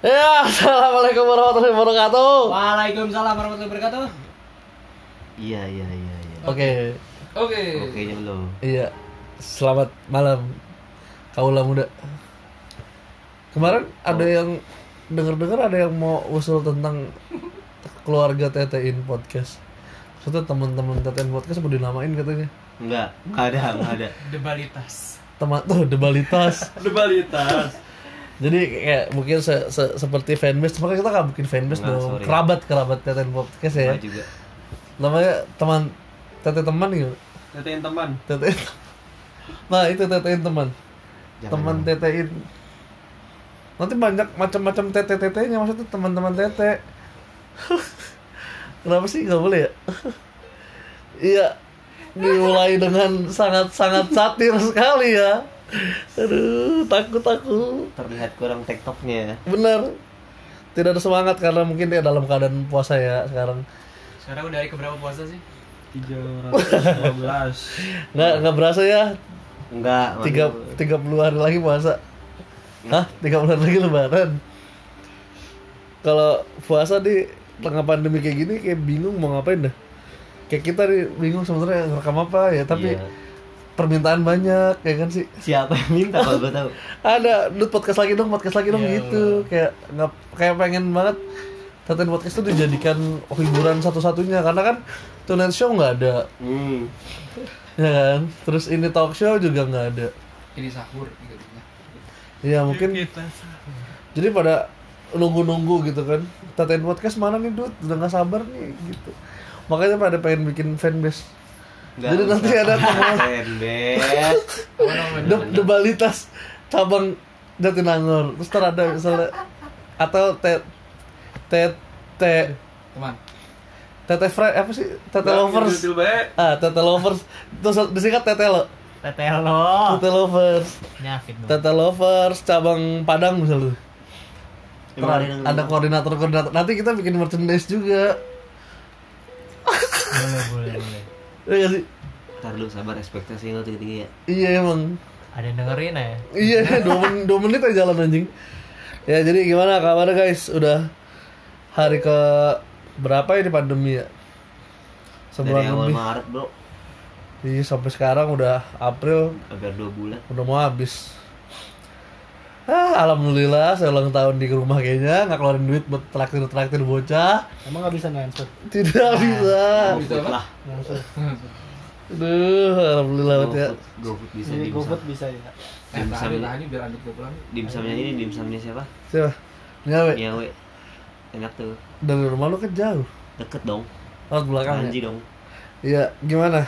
Ya, assalamualaikum warahmatullahi wabarakatuh. Waalaikumsalam warahmatullahi wabarakatuh. Iya iya iya iya. Oke, Oke. Oke belum. iya. Selamat malam, kaulah muda. Kemarin ada yang dengar-dengar ada yang mau usul tentang keluarga Tetein podcast. Maksudnya teman-teman Tetein podcast mau dinamain katanya. Enggak, enggak ada, enggak ada. Debalitas. Teman tuh debalitas. Debalitas. Jadi kayak mungkin se- se- seperti fanbase, makanya kita nggak bikin fanbase Nggak, dong. sorry. Kerabat kerabat Tetein podcast ya. Juga. Namanya teman Tete teman gitu. Tetein teman. Tetein. Nah itu tetein teman. Jangan teman tetein. Nanti banyak macam-macam tete tetenya maksudnya teman-teman tete. Kenapa sih nggak boleh ya? Iya. Dimulai dengan sangat-sangat satir sekali ya. Aduh, takut aku. Terlihat kurang tektoknya. Benar. Tidak ada semangat karena mungkin dia dalam keadaan puasa ya sekarang. Sekarang udah hari keberapa puasa sih? 315. Nggak nggak berasa ya. Enggak, Tiga tiga puluh hari lagi puasa. Hah? Tiga bulan lagi lebaran. Kalau puasa di tengah pandemi kayak gini kayak bingung mau ngapain dah. Kayak kita nih bingung sebenarnya ngerekam apa ya, tapi Iya. Permintaan banyak ya kan sih. Siapa yang minta kalau gua tahu? Ada, lu podcast lagi dong, podcast lagi dong Iya. gitu. Kayak nggak kayak pengen banget Taten podcast itu dijadikan hiburan satu-satunya karena kan Tonight Show nggak ada, Hmm. ya kan. Terus ini talk show juga nggak ada. Ini sahur gitu. Ya mungkin jadi pada nunggu-nunggu gitu kan Tatain podcast mana nih Dut udah nggak sabar nih gitu makanya pada pengen bikin fanbase Nggak Jadi nanti ada teman- namanya? De debalitas cabang Jatinangor. Terus ntar ada misalnya atau te te te Teman. tete fry apa sih? Tete lovers. ah tete lovers. Terus disingkat tete lo. Tetelo. tete lovers. Nyafit dong. tete lovers cabang Padang misalnya. Ada koordinator koordinator nanti kita bikin merchandise juga. Boleh, boleh, boleh. Iya gak sih Ntar lu sabar ekspektasi lu tinggi-tinggi ya. iya emang Ada yang dengerin ya? Iya, dua, men- dua menit aja jalan anjing. Ya, jadi gimana kabarnya guys? Udah hari ke berapa ini pandemi ya? Dari Sebulan awal lebih. Maret, Bro. Iya, sampai sekarang udah April, Hampir 2 bulan. udah mau habis. Ah, alhamdulillah saya ulang tahun di rumah kayaknya nggak keluarin duit buat traktir traktir bocah. Emang nggak bisa transfer? Tidak bisa. Bisa apa? lah. Aduh, alhamdulillah banget ya. GoFood, bisa Jadi dimsum. GoFood bisa ya. Eh, Dimsum tahan ini. biar lanjut ke pulang. Dimsumnya ini dimsumnya siapa? Siapa? Nyawe. Nyawe. Enak tuh. Dari rumah lu kan jauh. Deket dong. Lewat belakangnya. Anji dong. Iya, gimana?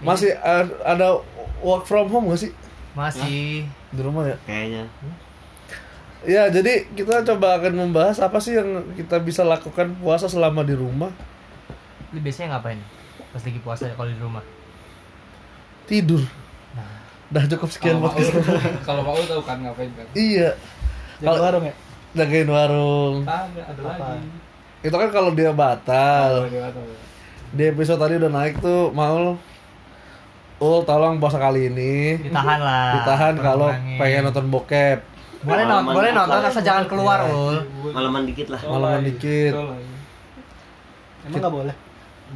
Masih ada work from home gak sih Masih. di rumah ya? Kayaknya. Ya, jadi kita coba akan membahas apa sih yang kita bisa lakukan puasa selama di rumah. Lu biasanya ngapain? Pas lagi puasa kalau di rumah. Tidur. Nah, Dah cukup sekian mau podcast. kalau mau tahu kan ngapain kan? iya, Jaga Kalau- warung ya? jagain warung. Ada ada Apa? lagi. Itu kan kalau dia batal. Kalau dia tahu. Di episode tadi udah naik tuh, Maul. Ul, tolong puasa kali ini ditahan lah. ditahan kalau pengen nonton bokep. Boleh nonton, boleh nonton asal jangan keluar, Iya. Ul. Malaman dikit lah. Malaman dikit. Emang nggak boleh?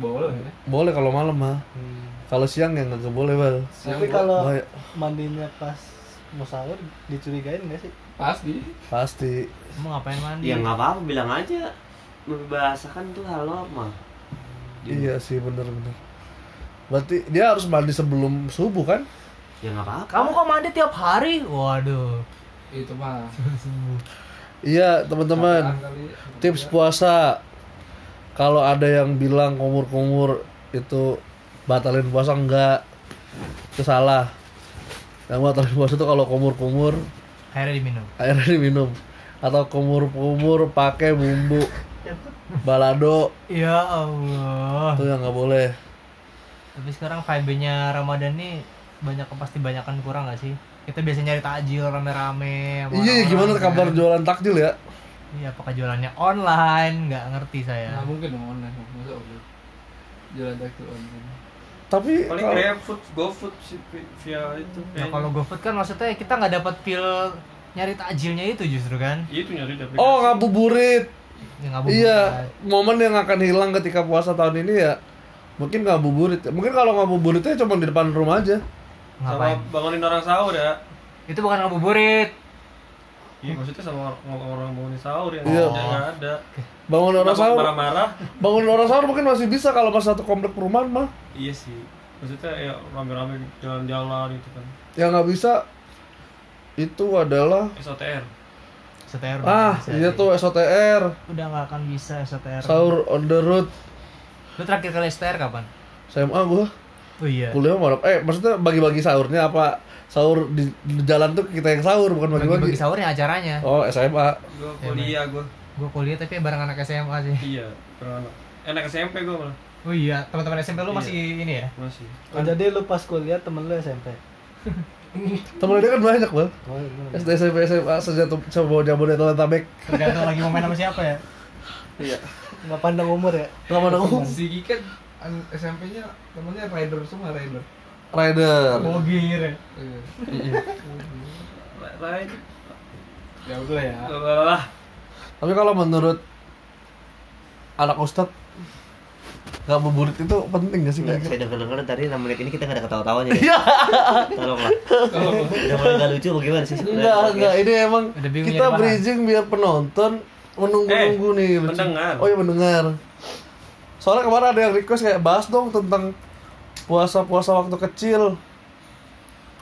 Boleh. Boleh kalau malam mah. Kalau siang ya nggak boleh, Bal. Siang Tapi kalau mandinya pas mau sahur dicurigain nggak sih? pasti Pasti. Emang ngapain mandi? Ya nggak apa-apa bilang aja. Membahasakan tuh hal normal. Iya sih bener-bener. Berarti dia harus mandi sebelum subuh kan? Ya nggak apa-apa. Kamu kok mandi tiap hari? Waduh. itu mah. Iya teman-teman. Tips puasa. Kalau ada yang bilang kumur-kumur itu batalin puasa enggak, itu salah. Yang batalin puasa itu kalau kumur-kumur Akhirnya diminum. airnya diminum atau kumur-kumur pakai bumbu balado Ya Allah. itu yang nggak boleh. Tapi sekarang vibe-nya Ramadan nih banyak pasti banyakan kurang gak sih? Kita biasa nyari takjil rame-rame. sama Iya orang-orang, gimana kan? kabar jualan takjil ya? Iya, apakah jualannya online? Nggak ngerti saya. Nggak mungkin dong online. Masa online? Jalan takjil online. Tapi Paling kalau- GrabFood, GoFood via itu. Nah kayaknya. kalau GoFood kan maksudnya kita nggak dapat feel nyari takjilnya itu justru kan. Itu nyari tapi. Oh ngabuburit. Yang ngabuburit. Iya, momen yang akan hilang ketika puasa tahun ini ya mungkin ngabuburit. Mungkin kalau ngabuburitnya cuma di depan rumah aja. Sama Ngapain? bangunin orang sahur ya. Itu bukan ngabuburit. Iya maksudnya sama orang, orang bangunin sahur yang Iya. yang nggak ada. Bangun orang sahur, Marah-marah. bangun orang sahur mungkin masih bisa kalau pas satu komplek perumahan mah. Iya sih. Maksudnya ya rame-rame jalan-jalan itu kan. Yang nggak bisa itu adalah SOTR. STR. ah iya tuh SOTR Udah nggak akan bisa STR. sahur on the road Lu terakhir kali STR kapan? SMA gua Oh iya. kuliah malam eh maksudnya bagi-bagi sahurnya apa sahur di, di jalan tuh kita yang sahur bukan Bagi-bagi bagi-bagi sahurnya acaranya. oh SMA Gue kuliah gue. Gue kuliah tapi bareng anak SMA sih. Iya. Pernah. Enak SMP gue malah. Oh iya, teman-teman SMP lu Iya. masih ini ya? Masih. Oh, jadi lu pas kuliah temen lu SMP. temen dia kan banyak bang Oh, iya. SD SMP SMA sejatuh coba Jabodetabek Tergantung lagi mau main sama siapa ya. iya Nggak pandang umur ya. nggak mana umum Si Gigi kan an- SMP-nya temennya rider semua rider. rider Bogir ya. Rider. Ya udah ya. Lah. tapi kalau menurut anak ustad nggak beburit itu penting gak sih Nggak, saya denger-denger tadi 6 menit ini kita nggak ada ketawa-tawanya ya. Iya. Tolonglah. Udah mulai nggak lucu bagaimana sih? Enggak, enggak. Ini emang kita bridging biar penonton menunggu-nunggu nih. lucu. pendengar. Oh iya mendengar. Soalnya kemarin ada yang request kayak bahas dong tentang puasa-puasa waktu kecil.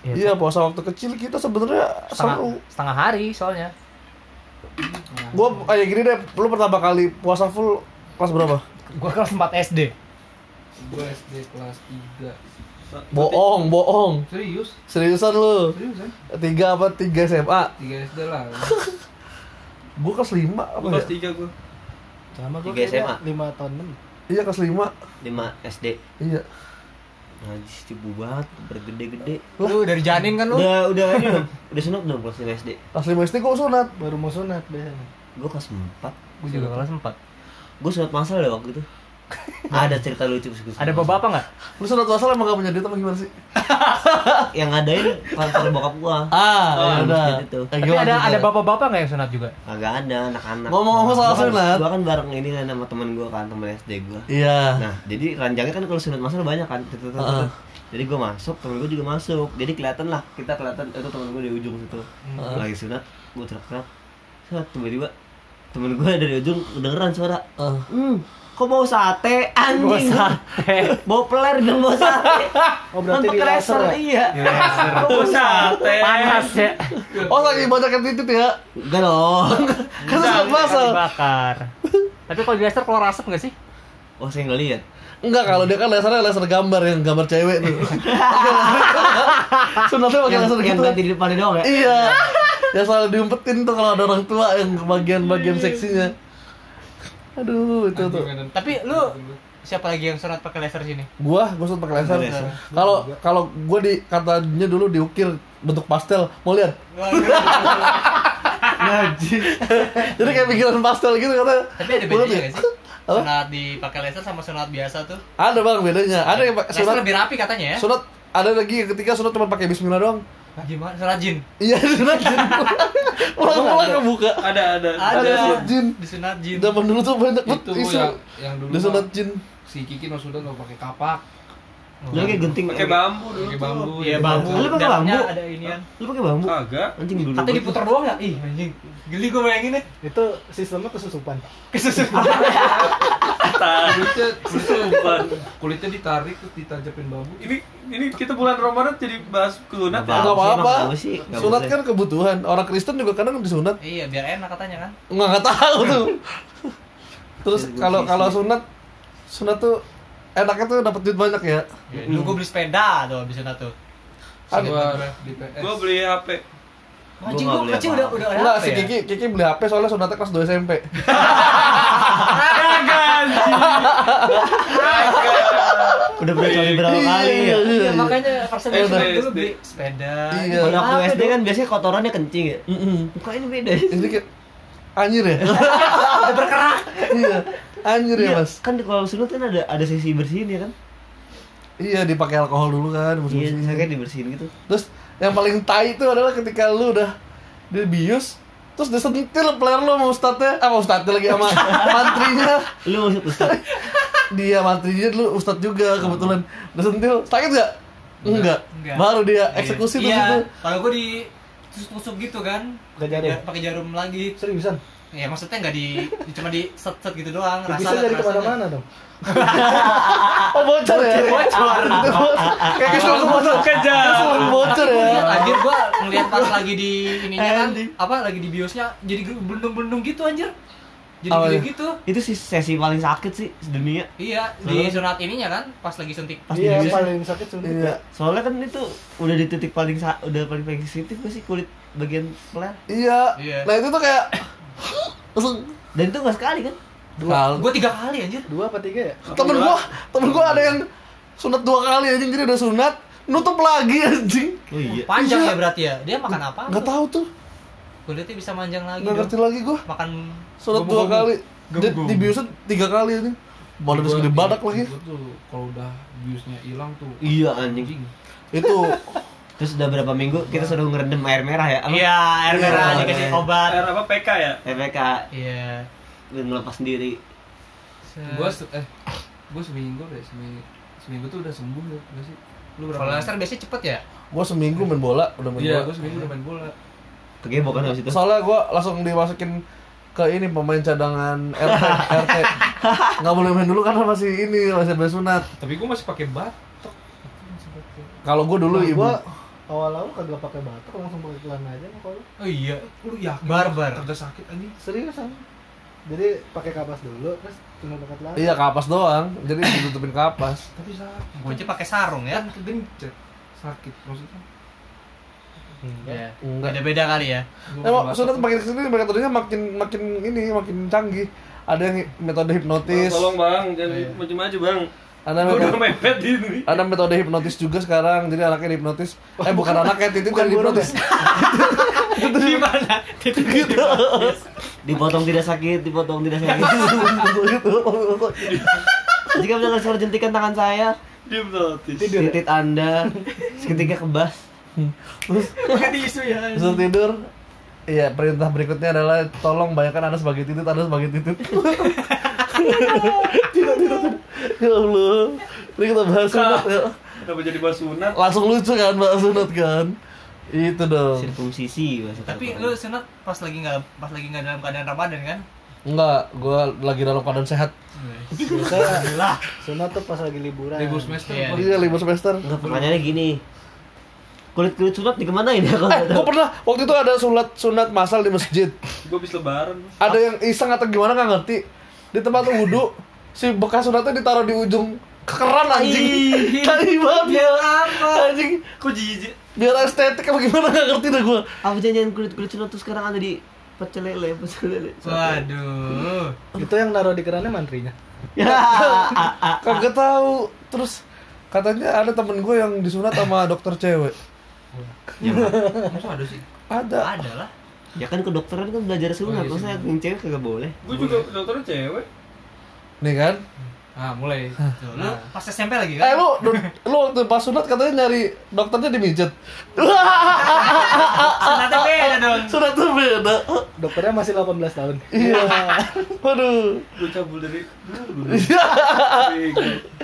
Iya, puasa waktu kecil kita sebenarnya Setengah, seru. setengah hari soalnya. Gua kayak gini deh, lu pertama kali puasa full kelas berapa? Gua kelas 4 SD. Gue SD kelas 3 Bohong, bohong. Serius? Seriusan lu? Serius kan? Tiga apa tiga SMA? 3 SD lah Gua kelas lima apa Gue ya? kelas 3 gue Sama gue Tiga SMA. 5 tahun lebih. Iya kelas lima. 5 SD. Iya. Najis cibu banget, bergede-gede. Lu dari janin kan lu? Udah udah ini dong. Udah sunat belum kelas 5 SD? Kelas lima SD gua sunat. Baru mau sunat biasanya. Gue kelas 4. Gua juga kelas 4. Gue sunat masal ya waktu itu. Ada cerita lucu sunat Ada bapak enggak? Lu sunat masal emang gak punya duit apa gimana sih? Yang ngadain kantor bokap gua. Ah, Oh, ya udah. masjid itu. Tapi ada ada bapak-bapak enggak yang sunat juga? Agak ada anak-anak. Ngomong-ngomong soal Gua kan- sunat. Gua kan bareng ini kan sama temen gua kan, temen SD gua. Iya. Nah, jadi ranjangnya kan kalau sunat masal banyak kan. Jadi gua masuk, temen gua juga masuk. Jadi kelihatan lah, kita kelihatan itu temen gua di ujung situ. Heeh. Lagi sunat, gua teriak-teriak. Tiba-tiba temen gua dari ujung kedengeran suara. Hmm, kok bau sate anjing? Bau sate. bau peler dan bau sate. Oh, berarti di laser laser, ya? Iya. Kok bau sate? Panas ya. Oh lagi yang titit ya? Enggak dong. Kan sunat masal. Dibakar. Tapi kalau di laser keluar asap enggak sih? Oh, saya nggak lihat. Enggak, kalau dia kan lasernya laser gambar yang gambar cewek tuh. Sunatnya pakai Yang, laser yang gitu. ganti di depannya doang ya? Iya. Yang selalu diumpetin tuh kalau ada orang tua yang bagian-bagian seksinya. Aduh, itu tuh. Tapi lu siapa lagi yang sunat pakai laser sini? Gua, gua sunat pakai laser. Kalau kalau gua di katanya dulu diukir bentuk pastel. Mau lihat? Jadi kayak pikiran pastel gitu kata. Tapi ada bedanya ya? sih? Apa? Sunat dipakai laser sama sunat biasa tuh. Ada bang bedanya. Ada yang pakai Laser sunat. lebih rapi katanya ya. Sunat ada lagi yang ketika sunat cuma pakai Bismillah doang. Nah, gimana? Sunat jin. Iya sunat jin. Pulang-pulang kebuka. Ada, ada Ada sunat jin. Di sunat jin. Zaman dulu tuh banyak banget Itu isu. yang, yang dulu Di sunat jin. Si Kiki maksudnya nggak pakai kapak Lu kayak genting. Pakai bambu dulu Pakai bambu. Iya bambu. Lu pakai bambu? ada inian. Lu pakai bambu? Kagak Anjing dulu. Katanya diputer doang ya? Ih anjing. Geli gue bayangin deh. Itu sistemnya kesusupan. Kesusupan. kulitnya kulitnya kulitnya ditarik terus ditajepin bambu ini ini kita bulan Ramadan jadi bahas kunat ya Nggak apa-apa. Sunat kan kebutuhan. Orang Kristen juga kadang disunat. iya biar enak katanya kan. Nggak nggak tahu tuh. Terus kalau kalau sunat sunat tuh enaknya tuh dapat duit banyak ya. Dulu gue beli sepeda tuh abis sunat tuh. gua di PS Gua beli HP. Anjing beli kecil udah udah ada Enggak, si ya? Kiki Kiki beli HP soalnya sunatnya kelas 2 SMP. Udah berapa kali berapa kali ya? Iya makanya pas Eh, abis sunat udah dulu beli sepeda. Iya. Kalau aku SD kan biasanya kotorannya kencing ya. Muka ini beda. Ini kayak anjir ya? Udah berkerak. iya. Anjir ya, Iya, Mas. Kan kalau sunat kan ada ada sesi bersihin ya kan? Iya, dipakai alkohol dulu kan, Iya, kan dibersihin gitu. Terus yang paling tai itu adalah ketika lu udah dia bius terus dia sentil player lo sama ustadznya ah sama ustadznya lagi sama mantrinya Lu Ustaz? dia mantrinya dulu ustadz juga kebetulan dia sentil sakit gak? enggak, Enggak. baru dia eksekusi tuh iya, situ kalau gue di tusuk-tusuk gitu kan Pakai jarum? Pakai jarum lagi Seriusan? Ya maksudnya nggak di cuma di set set gitu doang Ya, bisa rasa dari ke mana-mana dong. oh bocor ya bocor kayak kesel bocor Ke jarum. bocor ya Iya, anjir gua ngeliat pas lagi di ininya kan apa lagi di biosnya jadi belundung-belundung gitu anjir jadi Apa gede ya? gitu Itu sih sesi paling sakit sih sedunia. iya di sunat ininya kan pas lagi suntik Pas Iya, di paling sakit suntik. iya Soalnya kan itu udah di titik paling sa- udah paling sensitif sih kulit bagian peler. iya Iya. nah itu tuh kayak langsung. Dan itu gak sekali kan? Kal- gua tiga kali anjir. Dua apa tiga ya? temen gua temen gua ada yang sunat dua kali anjing. Jadi udah sunat nutup lagi anjing. Oh iya. panjang Iya. ya berarti ya? Dia makan apa? Nggak tahu tuh. Kulitnya bisa manjang lagi nggak ngerti lagi gua. Makan sunat dua kali. Di, Gomu-gomu. di biusnya tiga kali anjing. Gua segede di- badak lagi. kalau udah biusnya hilang tuh Iya anjing. Itu Terus udah berapa minggu kita suruh ngerendam air merah ya? Iya air Iya. merah dikasih obat. Air apa PK ya? PPK iya. Dan ngelepas sendiri. gua se- eh gua seminggu deh seminggu seminggu tuh udah sembuh ya nggak sih? Lu berapa kalau Lester biasanya cepet ya? Gua seminggu main bola udah main iya bola. gua seminggu udah main bola. Kegebok kan habis itu. soalnya gua langsung dimasukin ke ini pemain cadangan RT RT nggak boleh main dulu karena masih ini masih ada sunat. Tapi gua masih pakai batok. Aku masih pakai- kalau gua dulu Nah, ibu. gua awal-awal kagak pakai batok langsung pakai celana aja mah kalau. Oh iya lu yakin? Barbar. kagak sakit anjing. Seriusan jadi pakai kapas dulu terus tinggal pakai celana. Iya kapas doang. Jadi ditutupin kapas. Tapi sakit. Gua aja pakai sarung ya. Kan kegencet. Sakit maksudnya. Ya Enggak. beda-beda kali ya. Gua Emang pakai sunat batok. makin ke sini metodenya makin makin ini makin canggih. Ada yang metode hipnotis, tolong bang. Jangan Iya. maju-maju bang udah metode, mepet di ini ada metode hipnotis juga sekarang. Jadi anaknya dihipnotis. Eh bukan anaknya, titit yang dihipnotis. gimana titik gitu Dipotong tidak sakit, dipotong tidak sakit. Jika misalkan suara jentikan tangan saya, hipnotis titit Anda seketika kebas. pakai tisu ya Terus tidur. Iya, perintah berikutnya adalah tolong bayangkan Anda sebagai titit, Anda sebagai titit. tidak, tidak, tidak. Ya Allah. Ini kita bahas sunat ya. kenapa jadi bahas sunat Langsung lucu kan bahas sunat kan. Itu dong. Sirkumsisi tapi lu sunat pas lagi nggak pas lagi nggak dalam keadaan ramadan kan Enggak, gua lagi dalam keadaan sehat. biasanya sunat tuh pas lagi liburan libur semester Iya. Iya, libur semester. Enggak pertanyaannya gini. Kulit kulit sunat dikemanain ya kalau Eh, nggak gue pernah waktu itu ada sunat sunat masal di masjid. gua habis lebaran Ada yang iseng atau gimana nggak ngerti. Di tempat wudhu si bekas sunatnya ditaruh di ujung keran anjing. Tai banget ya. Anjing. kok jijik Biar estetik apa gimana nggak ngerti dah gue. Apa janjian kulit kulit sunat tuh sekarang ada di pecel lele, pecel lele. waduh itu yang naruh di kerannya mantrinya Ya. Kagak tahu. Terus katanya ada temen gue yang disunat sama dokter cewek. Ya, masa ada sih Ada. ada lah ya kan kedokteran kan belajar sunat, Oh, iya, maksudnya yang cewek kagak boleh. gua juga dokternya cewek Nih kan. ah mulai Tuh, lu pas SMP lagi Eh kan lu lu waktu pas sunat katanya nyari dokternya dimijet. sunatnya beda dong Sunat tuh beda. dokternya masih 18 tahun Iya. Waduh. gua cabul dari dulu Iya.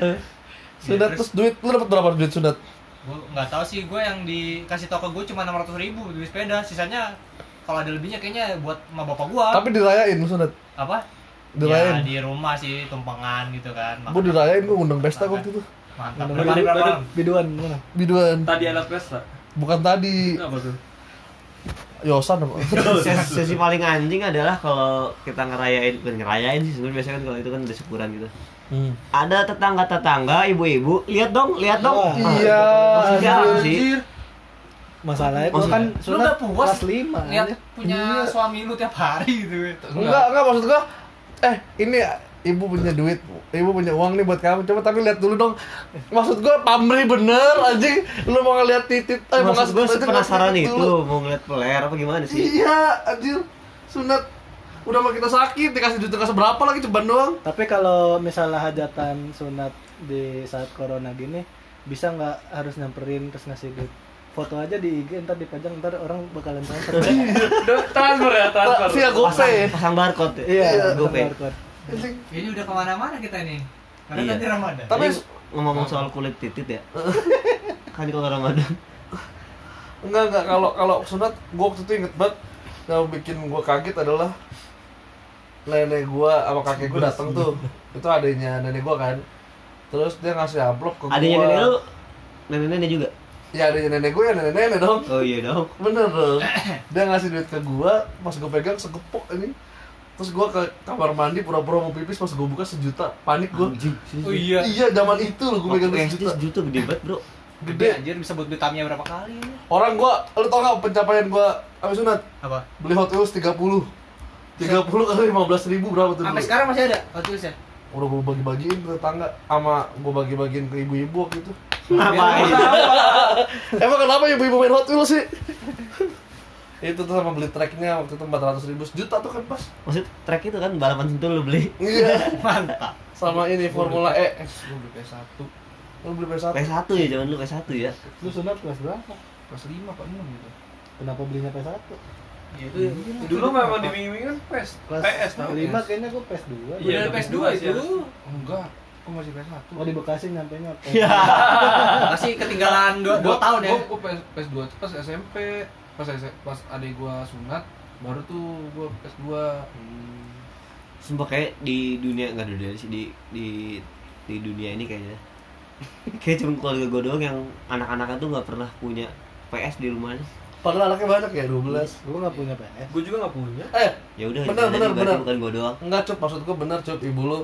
Sunat terus duit lu dapat berapa duit sunat? gue nggak tahu sih gue yang dikasih ke gue cuma enam ratus ribu beli sepeda sisanya kalau ada lebihnya kayaknya buat sama bapak gue Tapi dirayain lu sunat. apa Dirayain. ya di rumah sih tumpengan gitu kan Gue dirayain gue ngundang pesta Makan. waktu itu. mantap malam biduan mana Biduan. tadi alat pesta Bukan tadi. apa tuh Yosan apa? Sesi, sesi paling anjing adalah kalau kita ngerayain, bukan ngerayain sih sebenarnya biasanya kan kalau itu kan ada syukuran gitu. Hmm. Ada tetangga-tetangga, ibu-ibu, lihat dong, lihat dong. Wah. Iya. Maksudnya apa sih? Anjir. masalahnya Maksudnya, kan lu udah puas kelas 5 lihat punya suami lu tiap hari gitu Enggak, enggak maksud gua eh ini ibu punya duit, ibu punya uang nih buat kamu. Coba tapi lihat dulu dong. Maksud gua pamri bener anjing. Lu mau ngeliat titit eh mau Maksud gue penasaran itu, dulu. mau ngeliat peler apa gimana sih? Iya, anjir. Sunat udah mau kita sakit dikasih duit dikasih berapa lagi ceban doang. tapi kalau misalnya hajatan sunat di saat corona gini bisa nggak harus nyamperin terus ngasih duit foto aja di IG ntar dipajang ntar orang bakalan transfer. Udah transfer ya, transfer. Via pasang, GoPay. pasang barcode ya? Iya, GoPay. barcode. Ini udah ke mana-mana kita nih. Karena Iya. nanti Ramadan. Tapi Ini ngomong soal kulit titit ya kan kalau Ramadan enggak enggak kalau kalau sunat gua waktu itu inget banget yang bikin gua kaget adalah nenek gua sama kakek gua datang tuh. Itu adanya nenek gua kan. Terus dia ngasih amplop ke gua. adanya nenek lu nenek-nenek juga Ya adanya nenek gua ya nenek-nenek dong. oh iya dong Bener dong. Dia ngasih duit ke gua, pas gua pegang segepok ini. Terus gua ke kamar mandi pura-pura mau pipis pas gua buka sejuta, panik gua. anjing Oh iya. Iya, zaman itu loh gua pegang sejuta. sejuta gede banget bro Gede anjir bisa buat beli berapa kali ini. Orang gua, lu tau gak pencapaian gua abis sunat? apa? Beli Hot Wheels 30 30 kali 15 ribu berapa tuh Sampai sekarang masih ada Hot Wheels ya? Udah gua bagi-bagiin ke tetangga sama gua bagi-bagiin ke ibu-ibu waktu itu ngapain Emang kenapa ibu-ibu main Hot Wheels sih? itu tuh sama beli tracknya waktu itu 400 ribu sejuta tuh kan pas maksud track itu kan balapan sentul lu beli Iya Mantap. Sama ini Formula E Gue beli PS1 Lu beli PS1 PS1 ya zaman lu PS1 ya Lu sunat kelas berapa? kelas 5 apa 6 gitu. Kenapa belinya PS1? Ya itu dulu memang dimingi kan PS. Kelas PS tau. 5 kayaknya gua PS2. Iya, Udah udah PS2 PS2 itu. Oh, enggak. Kok masih PS1? Oh di Bekasi nyampe nya ya Masih ketinggalan 2 Gua- tahun ya. Gua, gua PS, PS2 tuh pas SMP, pas pas adik gua sunat, baru tuh gua PS2. sumpah kayak di dunia nggak di dunia sih di di di dunia ini kayaknya kayak cuma keluarga gue doang yang anak-anaknya tuh nggak pernah punya PS di rumahnya Padahal anaknya banyak ya 12 Gua nggak punya PS. Gua juga nggak punya. Eh ya udah Benar, benar, berarti benar. bukan gue doang Enggak cup, maksud gue bener cup Ibu lu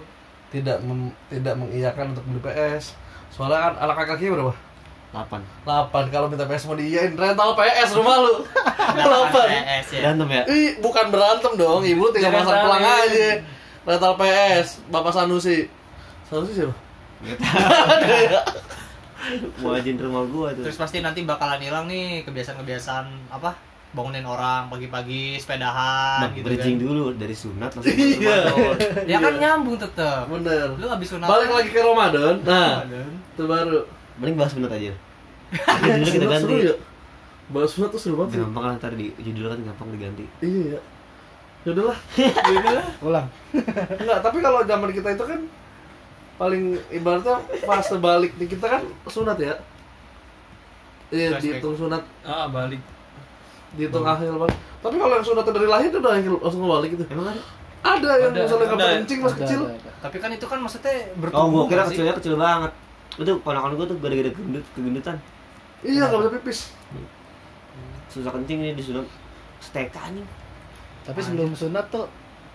tidak mem- tidak mengiyakan untuk beli PS Soalnya kan anak kakaknya berapa? 8 8 Kalau minta PS mau diiyain rental PS rumah lu 8 PS ya. berantem ya Ih, bukan berantem dong, ibu lu tinggal Jangan pasang pelang aja Rental PS, Bapak Sanusi Sanusi siapa? Nggak tahu. mau ajin rumah gua tuh Terus pasti nanti bakalan hilang nih kebiasaan-kebiasaan apa? Bangunin orang pagi-pagi sepedahan Bang, gitu bridging kan. dulu dari sunat langsung ke Iya. Ramadan. Ya kan nyambung tetep. Bener Lu habis sunat. Balik lagi ke Ramadan Nah, itu baru mending bahas sunat aja judulnya kita ganti seru ya? Bahas sunat tuh seru banget gampang lah ntar di judul kan gampang diganti Iya ya Yaudahlah Ulang. Enggak, tapi kalau zaman kita itu kan paling ibaratnya fase balik nih kita kan sunat ya. Iya, dihitung sunat, Ah, balik. Dihitung akhir balik. Tapi kalau yang sunat dari lahir itu udah akhir- langsung balik gitu. emang ada Ada yang Ada, misalnya ada. kencing pas kecil. ada, ada. Tapi kan itu kan maksudnya oh bertumbuh gua kira sih? kecilnya kecil banget itu ponakan gua tuh gara-gara gendut kegendutan Iya, nggak bisa pipis. susah kencing nih disunat setek anjing Tapi sebelum sunat tuh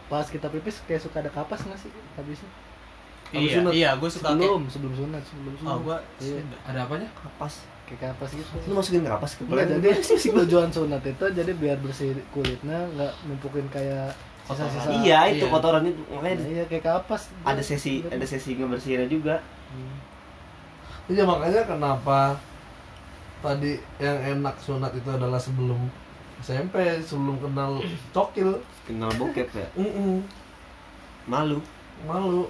pas kita pipis kayak suka ada kapas nggak sih habisnya? Habis Iya, sunat. iya, gue suka kayak Sebelum, sebelum sunat, sebelum sunat. Oh, gua Iya. Ada apanya? kapas kayak kapas gitu. lu masukin ke kapas ke Enggak, jadi tujuan sunat itu jadi biar bersih kulitnya nggak numpukin kayak sisa-sisa. iya itu Iya. kotoran itu Nah, makanya iya kayak kapas. ada sesi ada sesi ngebersihinnya juga Iya, makanya kenapa tadi yang enak sunat itu adalah sebelum SMP, sebelum kenal cokil. kenal bokep ya Mm malu malu.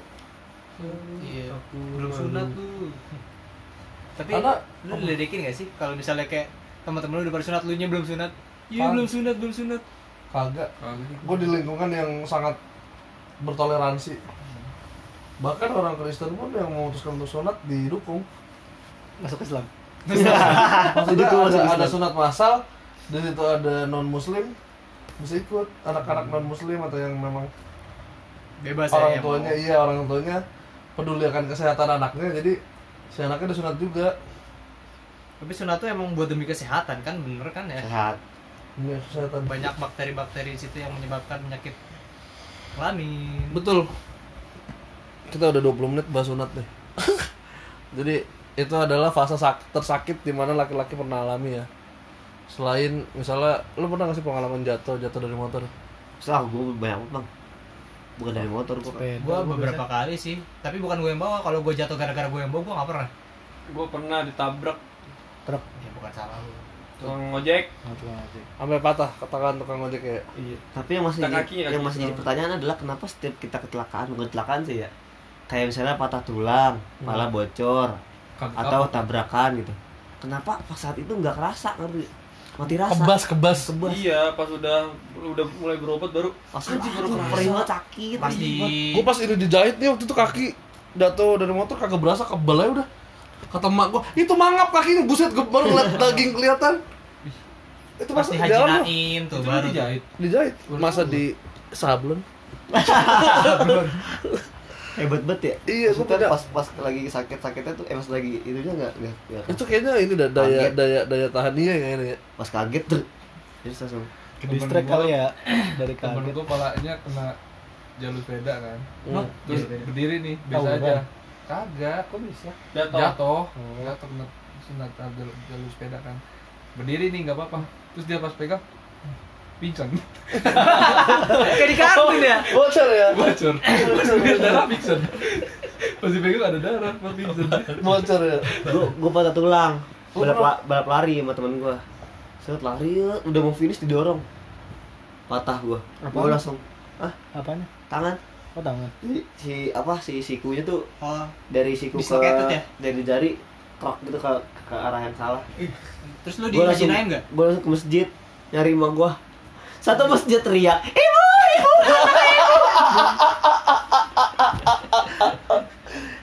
Iya, belum sunat tuh. Tapi Karena- lu diledekin gak sih kalau misalnya kayak teman-teman lu udah pada sunat, lu nya belum sunat? Iya, belum sunat, belum sunat. Kagak. Kagak. gue di lingkungan yang sangat bertoleransi bahkan orang Kristen pun yang memutuskan untuk sholat didukung Masuk Islam. maksudnya ada, masuk ada sunat massal di situ ada non muslim bisa ikut anak-anak non muslim atau yang memang Bebas orang ya. tuanya mau. iya orang tuanya peduli akan kesehatan anaknya jadi si anaknya disunat juga Tapi sunat tuh emang buat demi kesehatan kan, bener kan ya? sehat demi kesehatan Banyak bakteri-bakteri di situ yang menyebabkan penyakit kelamin. Betul. Kita udah 20 menit bahas sunat deh. Jadi itu adalah fase sak tersakit di mana laki-laki pernah alami ya. Selain misalnya lu pernah ngasih pengalaman jatuh jatuh dari motor? Salah gue banyak banget bang bukan dari motor gua Sepeda. Gua gua beberapa kali sih, tapi bukan gue yang bawa. Kalau gue jatuh gara-gara gue yang bawa, gue gak pernah. Gue pernah ditabrak Truk. Ya bukan salah lu. tukang ojek. Oh. Sampai patah katakan tukang ojek ya. Iya. tapi yang masih jadi, kaki, kaki yang masih jadi pertanyaan adalah kenapa setiap kita kecelakaan bukan kecelakaan sih ya kayak misalnya patah tulang malah bocor Kagak atau tabrakan gitu kenapa pas saat itu nggak kerasa ngerti mati rasa Kebas, kebas. Kebas. Iya, pas udah udah mulai berobat baru pas anjing baru kerasa. perih banget sakit Pas di Gue pas ini dijahit nih waktu itu kaki jatuh dari motor kagak berasa kebal aja udah. Kata emak gue, itu mangap kakinya buset gue baru ngeliat daging kelihatan. Itu pas masa di di Haji. Naim tuh Itu baru. dijahit. dijahit masa di sablon. hebat banget ya Iya, gua Maksudnya pada- pas pas lagi sakit sakitnya tuh eh pas lagi itunya nggak nggak nggak- Itu kayaknya ini dah daya Kaget. daya daya tahan dia kayaknya ya. pas kaget tuh jadi langsung ke Temen gua- kali ya dari Temen kaget gue palanya kena jalur sepeda kan. Hmm. Terus berdiri nih, biasa Tawuran. aja. Kagak, kok bisa jatuh. Jatuh. Jatuh kena sunat jalur, jalur sepeda kan. Berdiri nih nggak apa-apa. Terus dia pas pegang pingsan. Kayak di kartun ya. Bocor ya. Bocor. Pegang darah pingsan. Pas dipegang ada darah, pas pingsan. Bocor ya. gua gua patah tulang Oh, balap la- balap lari sama temen gua set lari ya, udah mau finish didorong patah gua Apaan? gua langsung ah apanya tangan oh tangan si apa si sikunya tuh Oh, dari siku ke ya? dari jari krok gitu ke ke arah yang salah terus lu di enggak? gua langsung ke masjid nyari emak gua satu masjid teriak ibu ibu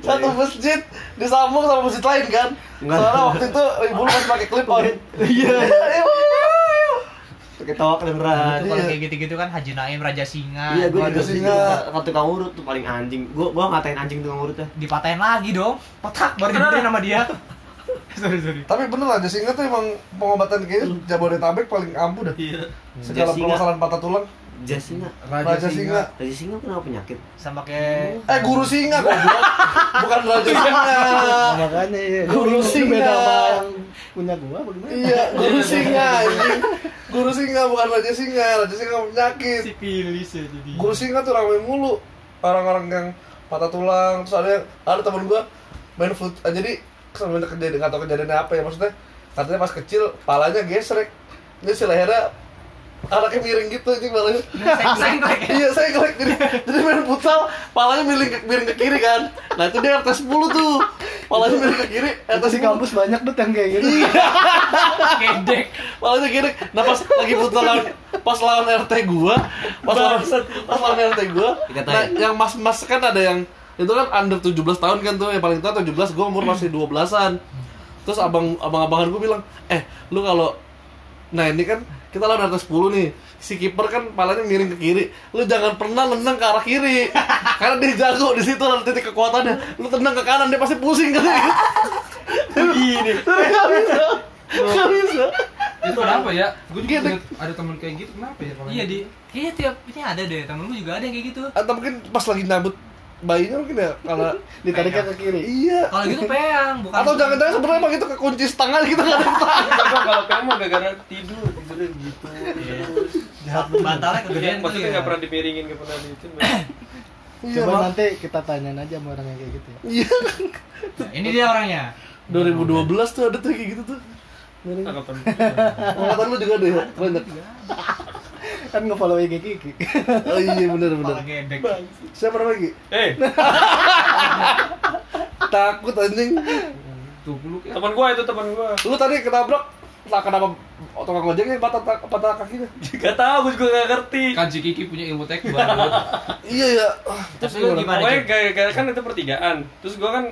Satu masjid disambung sama masjid lain kan. Enggak. Soalnya waktu itu ibu lu masih pakai clip on. Iya. Ibu, ibu. ketawa kedengeran Itu kalau kayak gitu-gitu kan Haji Naim Raja Singa. iya gua Raja Singa. kata tukang urut tuh paling anjing gua gua ngatain anjing tukang urutnya Dipatahin lagi dong. Petak baru dibenerin sama dia. sorry sorry. Tapi bener lah, Jasinga tuh emang pengobatan kayaknya Jabodetabek paling ampuh dah. Iya. Segala Jasinga. permasalahan patah tulang. jas singa Raja Singa. Raja singa kenapa penyakit Sama kayak Eh guru singa goblok. Bukan Raja Singa. Makanya iya Guru singa. beda sama yang punya gua bagaimana Iya, guru singa. Guru singa bukan Raja Singa. Raja Singa penyakit. sipilis ya jadi. Guru singa tuh ramai mulu. Orang-orang yang patah tulang, terus ada ada temen gua main foot. ah, jadi sebenarnya kejadian nggak tahu kejadiannya apa ya maksudnya. Katanya pas kecil palanya gesrek. Ini si lehernya anaknya miring gitu anjing palanya. Sengklek ya. iya saya kelek jadi jadi main futsal palanya miring ke, miring ke kiri kan nah itu dia RT 10 tuh palanya miring ke kiri RT 10 kampus banyak tuh yang kayak gitu Kedek. palanya kiri nah pas lagi futsal lawan pas lawan RT gua pas lawan pas lawan RT gua nah yang mas mas kan ada yang itu kan under 17 tahun kan tuh yang paling tua 17 gua umur masih 12-an terus abang abang-abangan gua bilang eh lu kalau nah ini kan kita lawan RT 10 nih si kiper kan palanya miring ke kiri. Lu jangan pernah nendang ke arah kiri. Karena dia jago di situ ada titik kekuatannya. Lu tendang ke kanan dia pasti pusing kan begini. Nggak bisa. Nggak bisa. Itu kenapa ya? Gue juga inget ada temen kayak gitu, kenapa ya? Iya di kayaknya tiap ini ada deh temen gue juga ada yang kayak gitu. atau mungkin pas lagi nyambut bayinya mungkin ya kalau ditariknya ke kiri iya Kalau gitu peyang bukan. atau jangan-jangan sebenarnya emang itu kekunci setengah gitu kan Enggak, Bang, kalau kamu gara-gara tidur tidurnya gitu. bantalnya kegedean tuh Maksudnya ya. nggak pernah dimiringin, nggak pernah itu. iya coba nanti kita tanyain aja sama orang yang kayak gitu ya iya Nah, ini dia orangnya. 2012 tuh ada tuh kayak gitu tuh Angkatan. angkatan lu juga ada ya banyak kan nge-follow IG Kiki oh iya Kepala gedek. siapa lagi Eh, takut anjing. Teman gua itu teman gua. lu tadi ketabrak tak kenapa tukang ojeknya patah patah kakinya Gak tahu, gue juga gak ngerti. Kan si Kiki punya ilmu teknik iya ya Tapi lu gimana? Pokoknya gara-gara kan itu pertigaan. Terus gua kan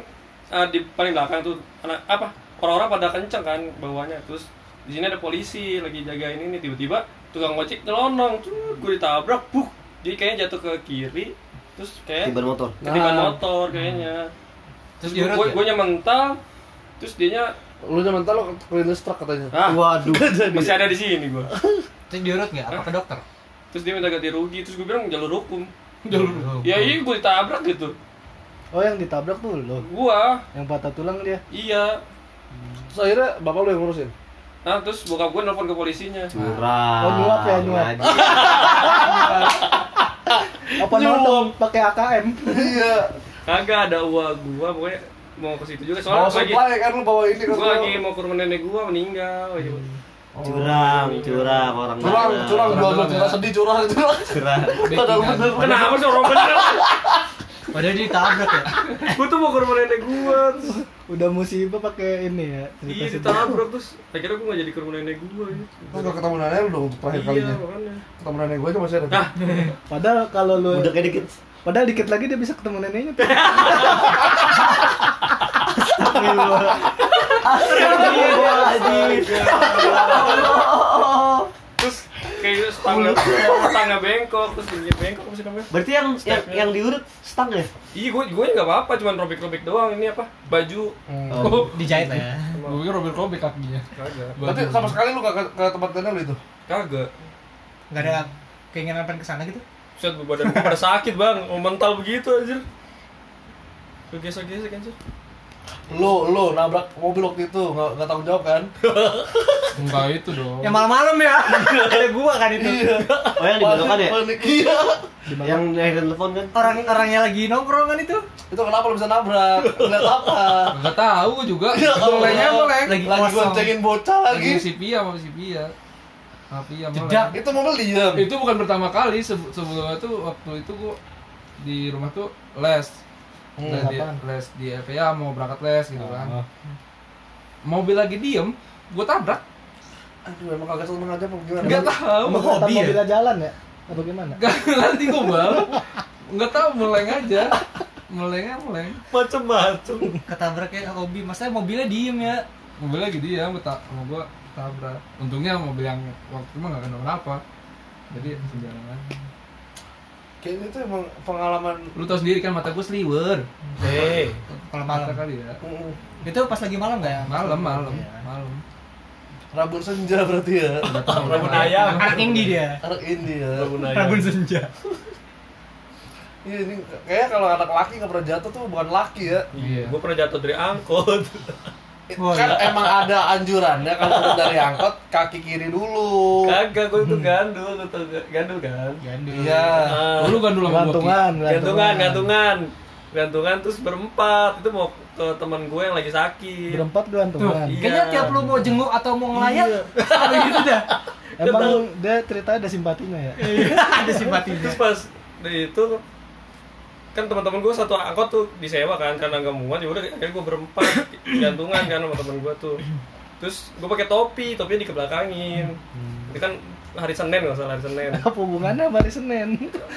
eh, di paling belakang tuh anak apa? Orang-orang pada kenceng kan bawahnya. Terus di sini ada polisi lagi jagain ini tiba-tiba tukang ojek nyelonong tuh gue ditabrak buk jadi kayaknya jatuh ke kiri terus kayak tiban motor. ketiban Nah. motor kayaknya. Terus terus diurut gue ya? gue mental terus dianya lu nyaman lo kelindes truk katanya. Ah. Waduh. Masih ada di sini gue Terus diurut nggak? Apa ke dokter? terus dia minta ganti rugi terus gue bilang jalur hukum. Jalur ya iya gue ditabrak gitu. Oh yang ditabrak tuh lo gua. Yang patah tulang dia? Iya. Terus akhirnya bapak lu yang ngurusin nah terus bokap gue nelfon ke polisinya. Curang Oh, nyuap ya, nyuap. Apa nodong pakai AKM iya. Kagak ada uang gua pokoknya mau ke situ juga. Bawa soalnya lagi supply kan lu bawa ini kan gua lagi mau ke rumah nenek gua meninggal. Iya. curang curang orang curang mana. curang Orang jual jual dalam cerita ya. sedih curang curang. Curang. Padahal bener kenapa sih orang bener Padahal dia ditabrak ya. gue tuh mau ke rumah nenek gue terus Udah musibah pakai ini ya. iya ditabrak terus akhirnya gue gak jadi ke rumah nenek gue gitu. Lu udah ketemu nenek lu dong untuk terakhir iya kalinya. makanya Ketemu nenek gue aja masih ada. nah Padahal kalau lu Udah kayak dikit. Padahal dikit lagi dia bisa ketemu neneknya. tuh. terus kayak setangga setangga bengkok terus bengkok apa sih namanya? Berarti yang yang, Stepnya. yang diurut stang ya? iya gue gue nggak apa apa cuman robek robek doang. Ini apa? Baju. Oh, dijahit lah ya. Gue pikir robek-robek kakinya. kagak. Tapi sama sekali lu gak ke, ke tempat lu itu. kagak. Enggak ada keinginan pengen ke sana gitu. Set badan gue pada sakit bang, mental begitu anjir. Kegesek-gesek anjir Lu lu nabrak mobil waktu itu nggak nggak tanggung jawab kan? Enggak itu dong. Ya malam-malam ya. ada gua kan itu. Iya. Oh yang dibelokan ya? Panik, Iya. Yang telepon kan? Orang orangnya lagi nongkrong kan itu. Itu kenapa lu bisa nabrak? Lihat apa? Enggak tahu juga. Ya. Mulainya meleng. Lagi Lagi kosong. goncengin bocah Lagi lagi. si Pia sama si Pia. Meleng. Jedak. Itu mobil diam. Itu bukan pertama kali Sebe- sebelumnya tuh waktu itu gua di rumah tuh les. Hmm, les, di, les di LPA mau berangkat les gitu kan. Mobil lagi diem, gua tabrak. Aduh, emang kagak seneng aja apa gimana? Enggak tahu. Emang hobi ya? mobilnya jalan ya? Atau gimana? Gak ngerti gua bal. Enggak tahu meleng aja. Melengnya meleng. Macem-macem Ketabraknya hobi. Masa mobilnya diem ya. Mobil lagi dia sama tak sama gua tabrak. Untungnya mobil yang waktu itu mah gak kena apa Jadi langsung jalan lagi. Kayaknya itu emang pengalaman Lu tau sendiri kan mata gua seliwer. Hei Kalau Mata malam. kali ya. mm, Itu pas lagi malam nggak ya? Malam, malam, Iya. malam. Rabun senja berarti ya. Tahu. Rabun ayam Anak indie dia. Anak ini ya. Rabun ayam Rabun senja. Iya ini kayaknya kalau anak laki nggak pernah jatuh tuh bukan laki ya. Iya. Gue pernah jatuh dari angkot Oh, kan iya. emang ada anjurannya kalau turun dari angkot kaki kiri dulu. Kagak, gue itu gandul, tau gak? Gandul kan? Gandul. Iya. Ah, Oh, lu gandul sama? Gantungan, gantungan, gantungan Gantungan terus berempat, itu mau ke teman gue yang lagi sakit Berempat gantungan. Iya. Kayaknya tiap lu mau jenguk atau mau ngelayat, ada gitu dah. Emang dia cerita ada simpatinya ya? ada simpatinya. Terus pas dari itu kan teman-teman gue satu angkot tuh disewa kan karena nggak muat ya udah akhirnya gue berempat gantungan kan sama teman gue tuh. Terus gue pakai topi topinya dikebelakangin. Itu kan hari Senin nggak salah hari Senin. Apa hubungannya sama hari Senin?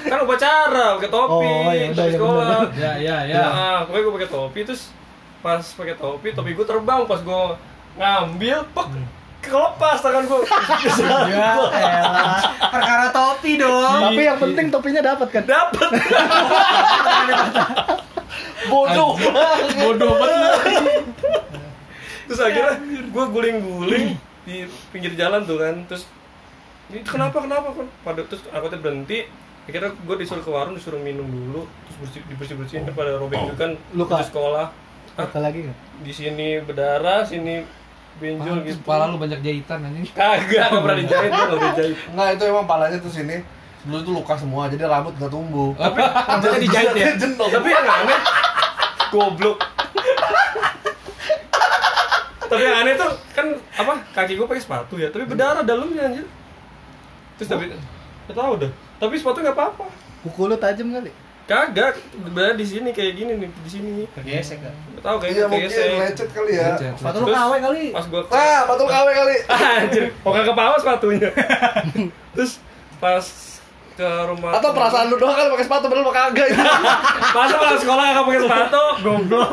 kan upacara pakai topi Oh, ya udah, topi ya sekolah. Ya, ya, ya. Nah, pokoknya gue pakai topi terus pas pakai topi topi gue terbang pas gue ngambil pek kelepas tangan gue Ya elah. Perkara topi dong. Tapi yang penting topinya dapat kan? dapet Bodoh. Bodoh banget. terus akhirnya gue guling-guling di pinggir jalan tuh kan terus ini kenapa kenapa kan pada terus angkotnya berhenti akhirnya gue disuruh ke warung disuruh minum dulu terus bersih dibersih bersihin kan pada robek itu kan Luka. di sekolah? Apa lagi nggak? di sini berdarah sini benjol gitu Kepala lu banyak jahitan anjing. kagak nggak pernah dijahit gue nggak dijahit Enggak itu emang palanya tuh sini. Dulu tuh luka semua, jadi rambut nggak tumbuh. tapi Rambutnya dijahit ya. Tapi yang aneh goblok tapi yang aneh tuh kan apa kaki gue pakai sepatu ya tapi berdarah dalamnya anjir terus tapi nggak tahu dah tapi sepatu nggak apa-apa Pukul lu tajam kali. Kagak berada di sini kayak gini nih di sini Kegesek kan. nggak tahu Iya kayak mungkin kayak lecet kali ya. Lecet. Sepatu lu KW kali. pas gue Nah, batu KW kali. anjir kok kagak bawa sepatunya terus pas ke rumah Atau perasaan lu doang kan pakai sepatu padahal lu kagak itu. masa sekolah nggak pakai sepatu goblok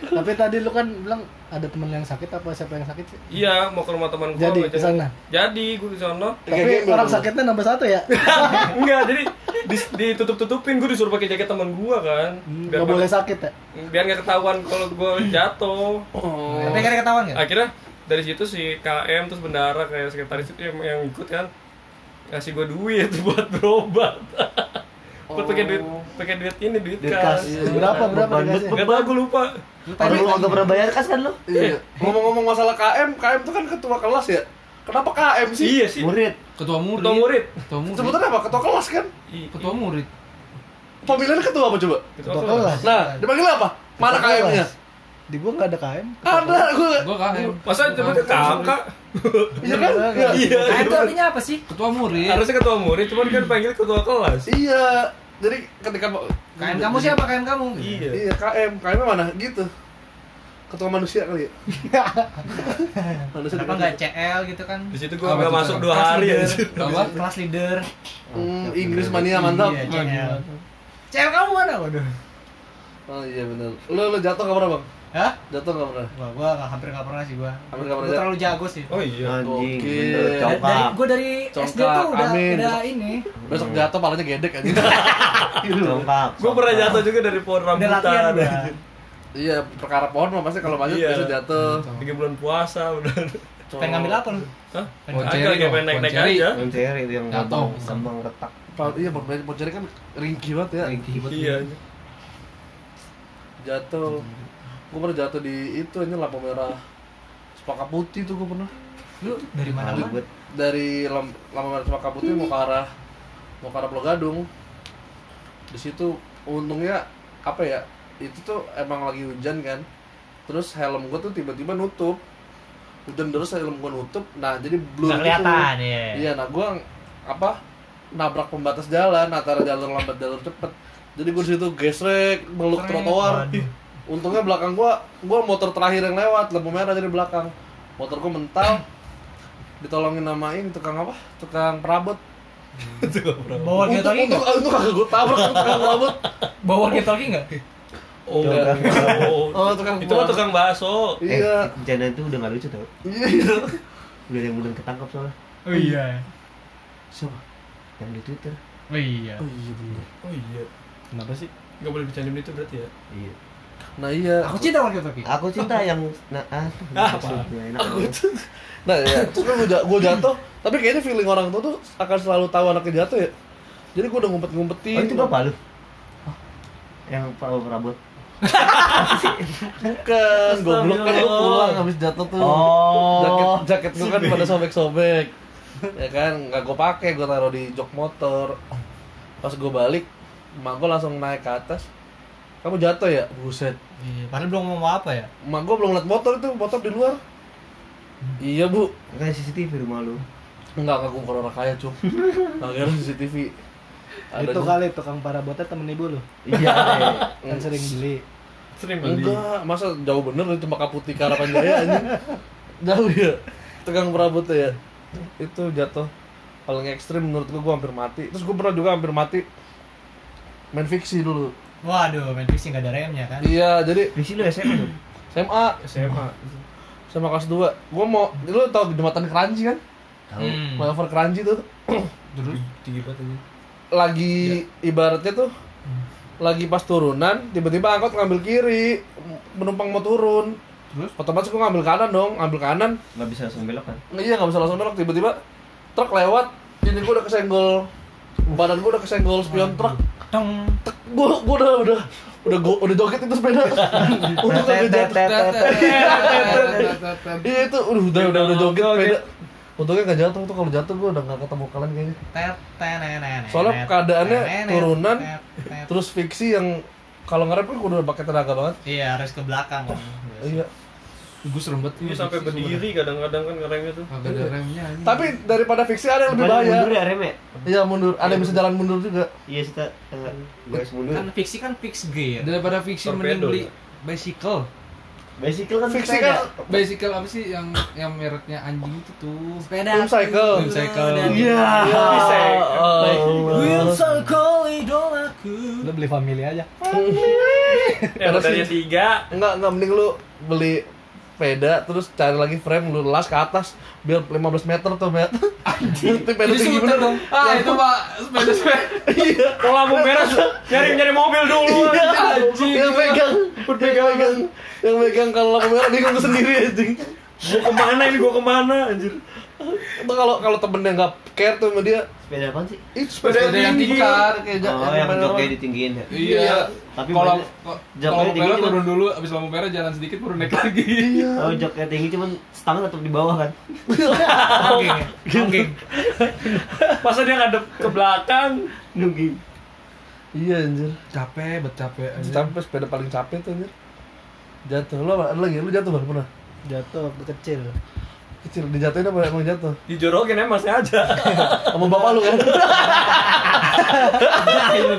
Tapi tadi lu kan bilang ada temen yang sakit apa siapa yang sakit sih? iya mau ke rumah teman gue Jadi, ke sana? jadi gue ke sana Tapi orang sakitnya nambah satu ya? Enggak, jadi di- ditutup-tutupin gue disuruh pakai jaket teman gua kan. Hmm, Biar Nggak boleh sakit ya? biar nggak ketahuan kalau gue jatuh. Tapi kan ketahuan nggak? Akhirnya dari situ si KM terus bendara kayak sekretaris itu yang, yang ikut kan ngasih gue duit buat berobat. Buat pakai duit pakai duit ini duit Duit kas. kas. Berapa berapa Beban dikasih? Gak tau gue lupa. Orang lu nggak pernah bayar kas kan lu? Iya. Ngomong-ngomong masalah KM, KM itu kan ketua kelas ya. Kenapa KM sih? Iya sih. Murid. Ketua murid. Ketua murid. Ketua murid. Sebutannya apa? Ketua kelas kan? Ketua murid. Pemilihan ketua apa coba? Ketua Ketua kelas. Nah, dipanggil apa? Mana. KM-nya? Di gua nggak ada KM. Ada gue. Gua KM. Masa tiba ke kakak? Iya kan? Iya. Iya. KM itu artinya apa sih? Ketua murid. Harusnya ketua murid, cuman kan panggil ketua kelas. Iya. Jadi ketika KM kamu siapa KM kamu? Iya. Iya KM, KM mana? Gitu. Ketua manusia kali ya. manusia Kenapa nggak CL gitu kan? Di situ gua nggak masuk dua hari ya. Apa? Kelas leader. Hmm, Inggris mania mantap. Iya, CL. CL kamu mana? Waduh. Oh iya benar. Lu lu jatuh pernah bang? Hah? Jatuh nggak pernah? Wah, gua nggak- hampir nggak pernah sih gua. Hampir nggak pernah Gua terlalu jago sih. Oh iya. Anjing, Oke. bener Dari, dari congkak. gua dari SD Congkak, tuh udah amin. udah ini. Besok jatuh palanya gedek aja. Congkak. Gua pernah jatuh juga dari pohon Udah latihan rambutan. udah. iya perkara pohon mah pasti kalau manjat Iya. besok jatuh. Tiga bulan puasa udah. Pengen ngambil apa lu? Hah? Pohon Agak pengen naik-naik aja. Cewek itu yang Jatuh. gampang gampang retak. Iya pohon pohon ceri kan ringkih banget ya. Iya. Jatuh. Gue pernah jatuh di itu aja lampu merah. Sepaka putih tuh gue pernah. Lu dari mana? Buat dari lam- lampu merah Sepaka Putih mau ke arah mau ke arah Pulau Gadung. Di situ untungnya apa ya? Itu tuh emang lagi hujan kan. Terus helm gue tuh tiba-tiba nutup. Hujan terus helm gue nutup. Nah, jadi blur Nggak gitu. kelihatan ya. Iya, nah gue apa? Nabrak pembatas jalan antara jalur lambat jalur cepet. Jadi gue situ gesrek meluk trotoar. Untungnya belakang gua, gua motor terakhir yang lewat, lampu merah jadi belakang. Motor gua mental. Ditolongin nama ini tukang apa? Tukang perabot. Bawa Untuk walkie-talkie untuk nggak? untuk kagak gua tabrak tukang perabot. Bawa walkie-talkie nggak? Oh, enggak. Oh, tukang Itu mah tukang bakso. Iya. Eh, bencana itu udah gak lucu tau Iya. iya. Udah yang bener ketangkap soalnya Oh iya. Siapa? Yang di Twitter Oh iya. Oh iya bener. Oh iya. Kenapa sih? Enggak boleh bercandain itu berarti ya. Iya Nah iya. Aku cinta walkie-talkie. Aku cinta yang nah, ah, Ah, maksudnya enak Aku banget. tuh. Nah ya, terus kan gua jatuh, tapi kayaknya feeling orang tua tuh akan selalu tahu anaknya jatuh ya. Jadi gua udah ngumpet-ngumpetin. Oh itu bapak lu? Yang Pak Prabot Bukan, goblok kan gua pulang habis jatuh tuh. Oh. Jaket jaket gua kan pada sobek-sobek. ya kan, nggak gua pakai, gua taruh di jok motor. Pas gua balik, emak gua langsung naik ke atas. Kamu jatuh ya? Buset. Iya, padahal belum ngomong apa ya. Emak gua belum liat motor itu, motor di luar. Iya, Bu. Kayak CCTV rumah lu Enggak, enggak gua orang kaya, Cuk. Enggak kira CCTV. Ada itu juga. kali tukang parabotnya temen ibu lu. Iya Kan sering beli. Sering beli. Enggak, masa jauh bener itu Maka Putih ke Harapan Jaya anjing. Jauh ya. Tukang perabot ya. Itu jatuh paling ekstrim menurut gua gua hampir mati. Terus gua pernah juga hampir mati main fiksi dulu. Waduh, main fishing nggak ada remnya kan? Iya, jadi Visi lu SMA tuh? SMA SMA. sama kelas 2. Gua mau lu tau jembatan Keranji kan? Tahu Hmm. Flyover Keranji tuh Terus tinggi banget ini. lagi ibaratnya tuh lagi pas turunan tiba-tiba angkot ngambil kiri penumpang mau turun Terus? otomatis gua ngambil kanan dong ngambil kanan Gak bisa langsung belok kan? Iya nggak bisa langsung belok tiba-tiba truk lewat ini gua udah kesenggol badan gua udah kesenggol spion truk. Tong. Tek, gua gua udah udah udah gua udah joget itu sepeda. Untuk kagak jatuh. iya itu udah udah udah, udah joget sepeda. Untungnya nggak jatuh tuh kalau jatuh gua udah nggak ketemu kalian kayaknya. Soalnya keadaannya turunan, terus fiksi yang kalau ngerep kan udah pakai tenaga banget. Iya, harus ke belakang. iya Gue serem banget Iya sampai berdiri kadang-kadang kan ngeremnya tuh. Agak ada remnya anjing. tapi daripada fiksi ada yang lebih Bukan mundur bahaya ya rem ya? iya mundur ada yang bisa jalan mundur juga Iya sih tak Gue mundur Kan fiksi kan fix gear. Daripada fiksi mending beli ya? bicycle. Bicycle kan fiksi kan Bicycle apa sih yang yang mereknya anjing itu tuh? Sepeda. Boom cycle. Boom cycle. Iya Will cycle idolaku. Lu beli family aja. Ya modalnya tiga. enggak enggak mending lu beli sepeda terus cari lagi frame lu las ke atas biar 15 meter tuh met anjing. Sepeda tinggi bener dong. Ah itu pak. Sepeda sepeda. iya. Kalau lampu merah nyari nyari mobil dulu. Iya, anjing. yang pegang. Yang pegang. Yang pegang kalau lampu merah bingung sendiri anjing. Gua ke mana ini? Gua ke mana? Anjir. Itu kalau kalau temennya nggak care tuh sama dia Sepeda apaan sih? itu sepeda, Sepeda yang tinggi tikar. kayak Oh yang main joknya ditinggiin ya? Iya. Tapi kalau kalau tinggi cuman- turun dulu, abis lampu merah jalan sedikit baru naik lagi. iya Oh joknya tinggi cuman stang tetap di bawah kan? Oke, oke. Masa dia ngadep ke belakang? Nungging iya anjir capek, bet capek. anjing. sampai sepeda paling capek tuh anjir Jatuh. Apa? Ada lagi? Lu jatuh Bang? pernah? jatuh waktu kecil Kecil dijatuhin apa emang jatuh? Dijorokin emang sengaja. Sama bapak lu kan?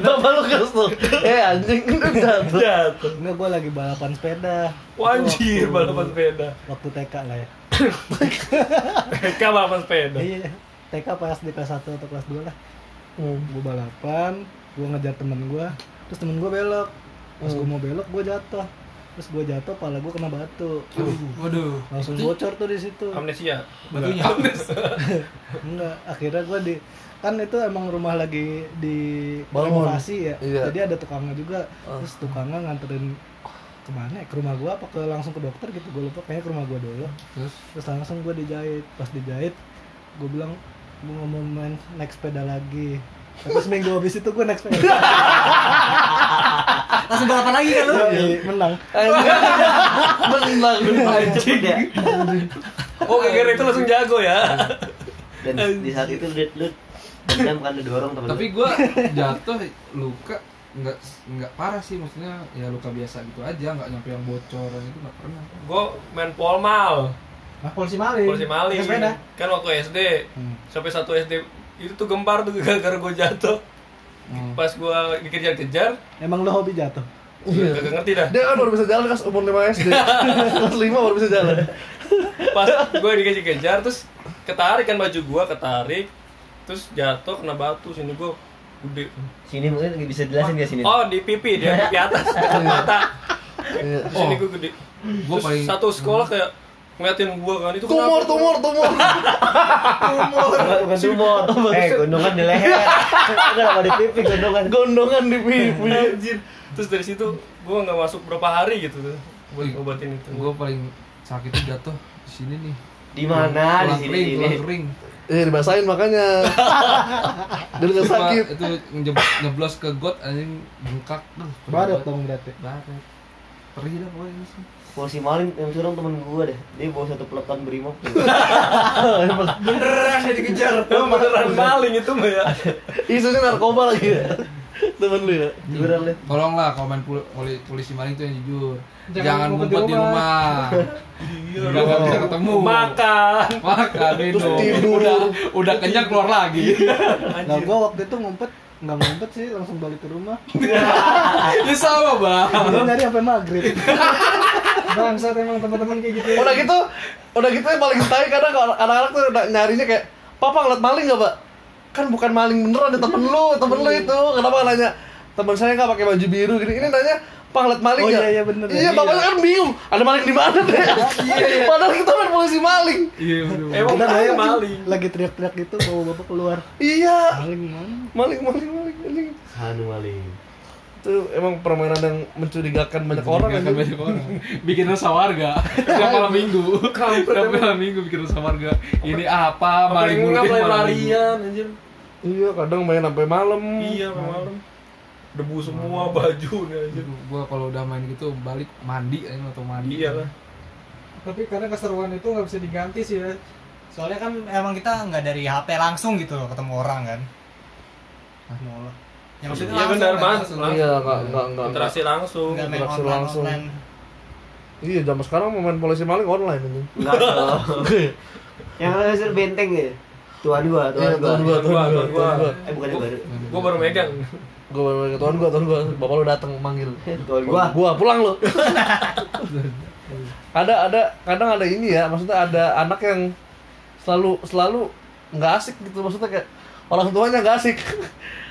bapak lu kes tuh. Eh anjing jatuh. Jatuh. enggak gue lagi balapan sepeda Wajir Waktu- balapan sepeda. waktu TK lah ya Mereka balapan sepeda. iya TK pas di kelas 1 atau kelas 2 lah Hmm. gue balapan gue ngejar temen gue terus temen gue belok pas gue Hmm. mau belok gue jatuh terus gue jatuh pala gue kena batu. Waduh. langsung bocor tuh di situ. Amnesia. Batunya. enggak. akhirnya gue di kan itu emang rumah lagi di renovasi ya. Iya. jadi ada tukangnya juga. Oh. terus tukangnya nganterin ke mana ya? ke rumah gue apa ke langsung ke dokter gitu. Gue lupa kayaknya ke rumah gue dulu. Terus? Terus langsung gue dijahit. Pas dijahit gue bilang gue mau main naik sepeda lagi. Tapi seminggu habis itu gue naik sepeda Langsung balapan lagi kan lu? Yoi, menang Menang. Anjing ya. Oh, gara-gara itu langsung jago ya. Dan di saat itu lu lu dendam kan lu dorong temen tapi gue jatuh luka nggak nggak parah sih maksudnya ya luka biasa gitu aja nggak nyampe yang bocoran itu nggak pernah Gue main polmal. nah polisi maling polisi maling sepeda kan waktu SD Hmm. sampai satu SD itu tuh gempar tuh gara-gara gue jatuh Hmm. pas gue dikejar-kejar emang lo hobi jatuh Iya. gak ngerti dah Dia kan baru bisa jalan kelas umur 5 SD. kelas 5 baru bisa jalan. pas gue dikejar-kejar terus ketarik kan baju gue ketarik terus jatuh kena batu sini gue gede Sini mungkin bisa jelasin ya sini. oh di pipi di pipi atas dekat mata Iya. Sini Oh. gue gede Gua Terus paling- satu sekolah kayak ngeliatin gue kan itu Tumor, kenapa? tumor, tumor. Bukan, bukan tumor. Eh, gondongan di leher. Kenapa di pipi gondongan? Gondongan di pipi. Anjir. terus dari situ gue nggak masuk berapa hari gitu tuh buat Wih. ngobatin itu gue paling sakit tuh jatuh di sini nih Di mana? Di sini kering sini. tulang kering Eh dibasahin makanya. Dia nggak sakit. itu nge- nyeblos ke got anjing bengkak badat banget. dong berarti baret perih dah pokoknya sih Polisi maling yang curang temen gua deh. Dia bawa satu peleton brimob. Beneran dia dikejar. Beneran maling itu mah ya Isunya narkoba lagi ya. Temen lu ya. Curang deh. Tolonglah kalau main pul- poli- polisi maling tuh yang jujur. Jangan Jangan, ngumpet di di rumah. Udah nggak bisa ketemu. makan Makan minum. tidur. Udah udah kenyang keluar lagi. nah gue waktu itu ngumpet nggak ngumpet sih langsung balik ke rumah ya sama bang. gue nyari sampai maghrib bangsat emang teman-teman kayak gitu Udah gitu, udah gitu yang paling tai kalau anak-anak tuh udah nyarinya kayak, "Papa ngeliat maling gak, Pak?" Kan bukan maling beneran, ya temen lu, temen lu itu. Kenapa nanya? Temen saya nggak pakai baju biru gini. Ini nanya, "Pak ngeliat maling Oh, nggak?" iya, iya, bener. Iya, bapaknya kan bingung. Ada maling di mana deh? Padahal kita main polisi maling. Iya bener. emang Udah maling lagi, maling lagi teriak-teriak gitu bawa bapak keluar Iya. maling mana Maling, maling, maling, maling. Hanu maling. Itu emang permainan yang mencurigakan banyak orang Bikin aja. banyak orang. Bikin resah warga. Tiap malam minggu. Tiap malam minggu bikin resah warga. Ini apa? Maling Maling mulu tiap malam minggu. larian anjir Iya, kadang main sampai malam. iya malam debu semua baju nih anjir Gua kalau udah main gitu balik mandi aja atau mandi. iya lah tapi karena keseruan itu nggak bisa diganti sih ya Soalnya kan emang kita nggak dari HP langsung gitu loh ketemu orang kan. Mulu. Ya maksudnya iya langsung benar kan? langsung. Iya, enggak enggak enggak. interaksi langsung Nggak main Interaksi online langsung. online. Iya, zaman sekarang mau main polisi maling online ini. Enggak dong. Yang hasil benteng ya. Tua dua, tua Iya, dua. gua, gua, Tahun gua. tahun gua. Eh bukan yang baru. gue baru megang Gua baru ke tuan gua, tuan gua. Bapak lu datang manggil. Tua gua. Gua pulang lu. ada ada kadang ada ini ya, maksudnya ada anak yang selalu selalu nggak asik gitu maksudnya kayak orang tuanya nggak asik.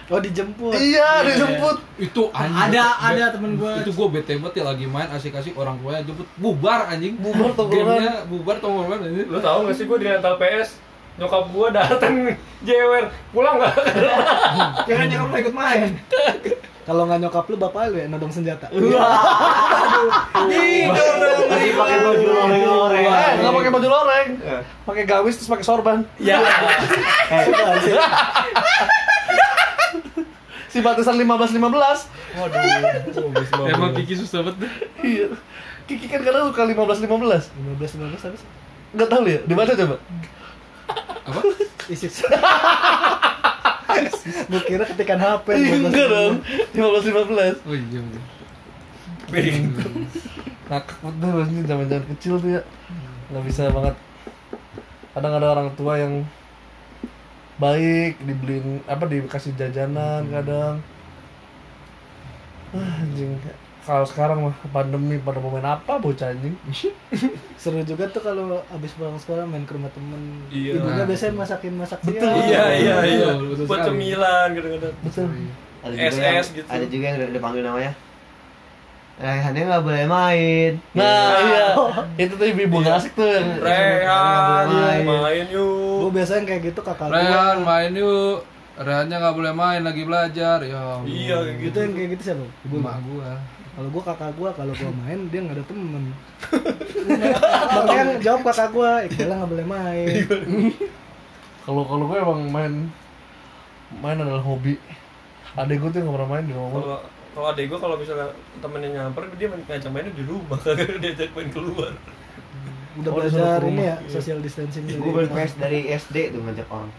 oh dijemput iya, dijemput. Itu anjing. Ada ada temen gue. itu gue bete banget ya lagi main asik-asik orang tuanya jemput bubar anjing Bubar tongkrongan. gamenya bubar tongkrongan anjing lu tahu gak sih gue di rental PS nyokap gue datang jewer pulang nggak jangan nyokap lo ikut main kalau nggak nyokap lu bapak lu ya nodong senjata Masih pakai baju loreng-loreng. Eh, nggak pakai baju loreng. Pakai gamis terus pakai sorban. ya Si batasan 15 15. emang Kiki susah banget deh. Iya. Kiki kan kadang suka 15 15. 15 15 habis Enggak tahu ya, di mana coba? Apa? Isis. Gue kira ketikan HP Iya, enggak dong. 15 15. oh iya bener. ngakak betul ini zaman zaman kecil tuh ya. Nggak bisa banget. Kadang ada orang tua yang baik dibeliin apa dikasih jajanan kadang. Ah, anjing kalau sekarang mah pandemi pada mau main apa bocah anjing? Seru juga tuh kalau abis pulang sekolah main ke rumah temen. Iya. ibunya Nah. biasanya masakin masak Betul. siang iya iya iya Betul, betul buat cemilan kadang-kadang betul. Ada juga yang SS gitu. ada juga yang udah dipanggil namanya. Rehannya nggak boleh main. Nah iya. itu tuh ibu-ibu nggak asik tuh. Rehan Main. main gue yuk biasanya kayak gitu kakak Rehan gue main yuk Rehannya nggak boleh main lagi belajar ya iya kayak gitu. Yang kayak gitu siapa? Ibu emak gua. Kalau gue kakak gue kalau gue main dia nggak ada temen. Makanya yang jawab kakak gue Iqbal nggak boleh main. Kalau kalau gue emang main main adalah hobi. Adek gue tuh nggak pernah main di rumah. Kalau kalau adek gue kalau misalnya temennya nyamper dia main ngajak mainnya di rumah. Kagak diajak main keluar. Udah Oh, belajar ini rumah. ya social distancing gue dari main rumah. PS dari SD tuh ngajak orang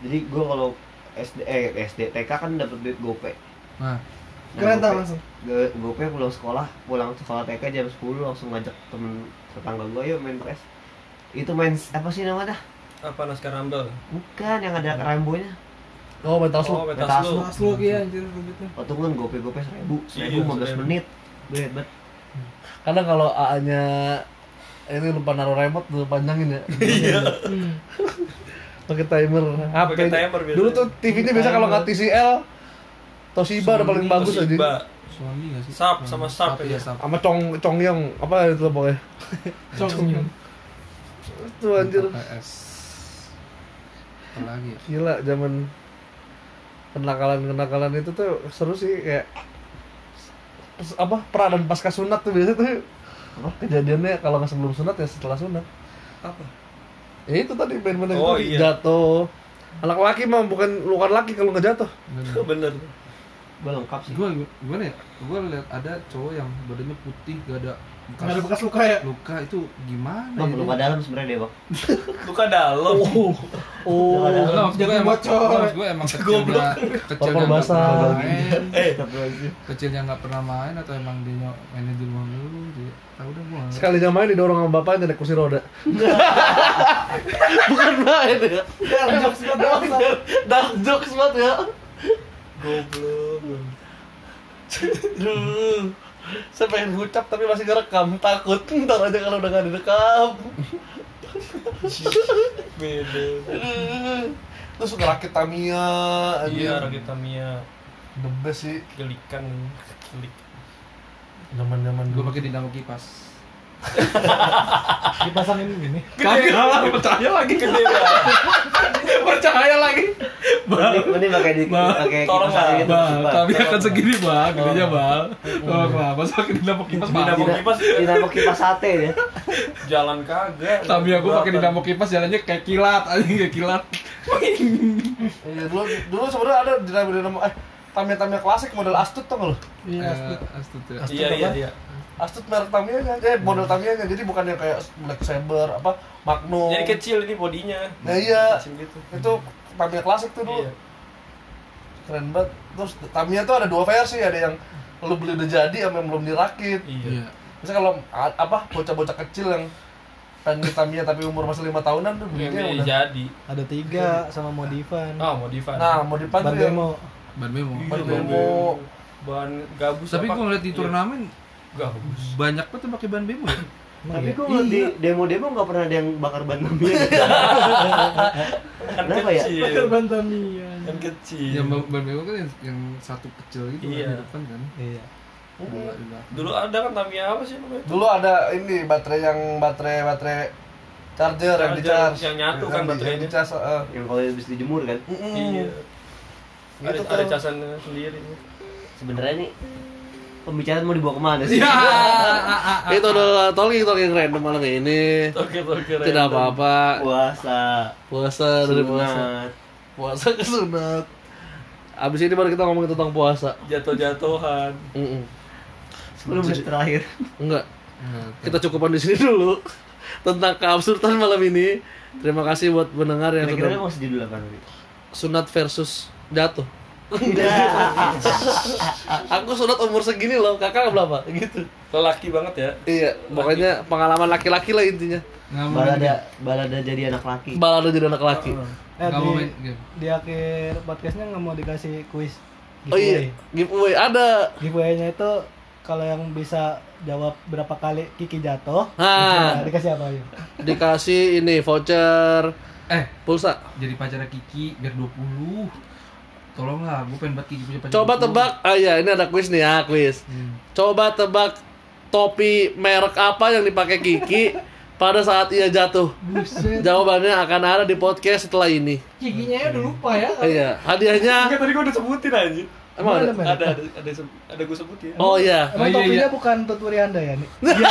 jadi gue kalau SD eh SD TK kan dapet duit gope nah Nah, keren tau gope- langsung Gue gope pulang sekolah, pulang sekolah TK jam 10 langsung ngajak temen tetangga gue yuk main PS. Itu main apa sih namanya? apa naskah rambel Bukan yang ada rambonya. oh main tas oh lu metas Metas lu. Mas lu iya anjir duitnya Waktu kan gope gope seribu, seribu Iya, 15 seribu. menit. Gue hebat. kadang kalau AA nya ini lupa naruh remote tuh panjangin ya iya pakai timer. HP Pakai timer biasanya. dulu tuh TV-nya biasa kalau nggak TCL Toshiba udah paling bagus aja. Toshiba. suami nggak sih? Sap, sama Sap iya ya. sap sama Cong Congyong apa itu pokoknya. Cong. itu anjir. Lagi ya? Gila zaman kenakalan kenakalan itu tuh seru sih kayak apa pra dan pasca sunat tuh biasa tuh. Apa? Kejadiannya kalau nggak sebelum sunat ya setelah sunat. Apa ya itu tadi main-main Oh, itu iya. jatuh. Anak laki mah bukan luar laki kalau nggak jatuh. Bener Gue lengkap sih. gue gimana ya? Gue lihat ada cowok yang badannya putih gak ada bekas, nggak ada bekas luka ya? luka itu gimana Bang, ya? luka dalam sebenarnya dia, Bang. luka dalam. Oh. Gue Jadi emang, bocor. gue emang kecilnya kecilnya nggak basah. pernah main. Eh kecilnya nggak pernah main atau emang dia mainnya di rumah dulu dia tahu dah gue nggak sekali main didorong sama bapaknya naik kursi roda. Bukan main ya. Jokes banget Sal. dark jokes banget ya. Goblok saya pengen ngucap tapi masih ngerekam. Takut. Ntar aja kalau udah gak direkam. Beda. Terus ngerakit Tamiya. Iya rakit Tamiya. The best sih. Gelikan gelik zaman zaman gue dulu. pakai dinamo kipas dipasangin gini kagak lah percaya lagi. Gede percaya lagi. Mending pakai di pakai tolong kipas lah, angin kami akan segini bang. Gedenya bang. Oh kenapa sih pakai dinamo kipas Dinamo Dina- kipas. Dinamo kipas sate ya. jalan kagak. Tapi aku pakai dinamo kipas jalannya kayak kilat aja kayak kilat. Iya, dulu dulu sebenarnya ada dinamo dinamo eh Tamiya klasik model Astut tau nggak lo iya Eh, astut. Astut iya iya iya Astut merek Tamiya nya eh model Tamiya nya jadi bukan yang kayak Black Saber apa Magnum. Jadi kecil ini bodinya. Nah, iya. Kecil gitu. Itu Tamiya klasik tuh dulu. Iya. Keren banget. Terus Tamiya tuh ada dua versi. Ada yang lu beli udah jadi sama yang belum dirakit. Iya. Iya. Misalnya kalau apa bocah-bocah kecil yang pengen beli Tamiya tapi umur masih lima tahunan tuh belinya ini udah. jadi. Ada tiga sama modifan. Oh modifan. Nah ban tuh yang demo ban memo. Iya, ban ban demo. bahan gabus tapi gue ngeliat di Iya, turnamen gabus banyak banget yang pakai ban bemo ya Tapi iya? kok di demo-demo nggak pernah ada yang bakar ban Tamiya. kan Kenapa ya? Bakar ban Tamiya. kan kecil yang ban bemo kan yang, yang satu kecil gitu kan Iya. di depan kan iya belakang. dulu ada kan Tamiya apa sih namanya dulu ada ini baterai yang baterai baterai charger, yang di Charger, charge yang nyatu kan baterainya. yang di charge, eh. yang kalau habis dijemur kan. Mm-mm. iya ada Gitu ada tuh. casannya sendiri Sebenarnya nih pembicaraan mau dibawa ke mana sih? Iya. itu udah talking talking random malam ini oke oke tidak apa-apa Puasa, puasa dari puasa sunat. puasa ke sunat abis ini baru kita ngomongin tentang puasa jatuh-jatuhan Mm-mm. 10 menit terakhir. enggak kita cukupan di sini dulu tentang keabsurdan malam ini terima kasih buat pendengar yang Kira-kira sudah mau sejudul apa nanti? sunat versus jatuh Aku sunat umur segini loh, kakak berapa? Gitu. Lelaki banget ya. Iya, pokoknya pengalaman laki-laki lah intinya. nggak balada balada jadi anak laki Balada jadi anak laki. Eh, nggak mau di, main game di akhir podcastnya nggak mau dikasih kuis Oh iya, giveaway ada. giveaway-nya itu kalau yang bisa jawab berapa kali Kiki jatuh Nah. nah, dikasih apa yuk Dikasih ini voucher eh pulsa. jadi pacarnya Kiki biar 20 tolonglah gue pengen banget Kiki punya pacar Coba 20. tebak. Ah iya, ini ada kuis nih ya, kuis. Coba tebak topi merek apa yang dipakai Kiki pada saat ia jatuh. buset Jawabannya akan ada di podcast setelah ini. Giginya ya udah lupa ya. Iya, hadiahnya Enggak tadi gua udah sebutin anjir. emang ada. Ada ada ada, se- ada gua sebutin. Oh iya, emang Oh, iya, topinya iya. bukan tuturi anda ya nih ya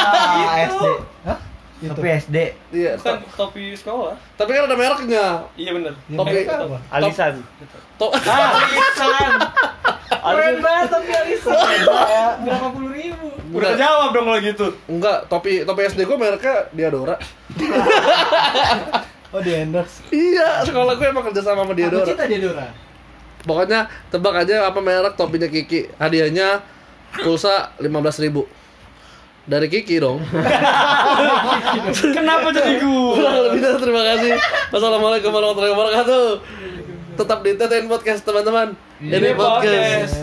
SD Hah? Gitu. tapi SD iya. Bukan topi sekolah. Tapi kan ada mereknya. Iya bener. Ya, Topi- mereka apa? alisan To- alisan Keren banget tapi Alisa. Berapa puluh ribu. Udah jawab dong kalau gitu. Enggak, topi topi SD gue mereknya Diadora. oh di endorse Iya, sekolah gue emang kerja sama sama Aku Diadora. cinta dia Dora. Pokoknya tebak aja apa merek topinya Kiki. Hadiahnya pulsa 15.000 ribu dari Kiki dong. Kenapa jadi gua? Kurang lebihnya terima kasih. Wassalamualaikum warahmatullahi wabarakatuh. Tetap di TTN Podcast teman-teman. Ini podcast.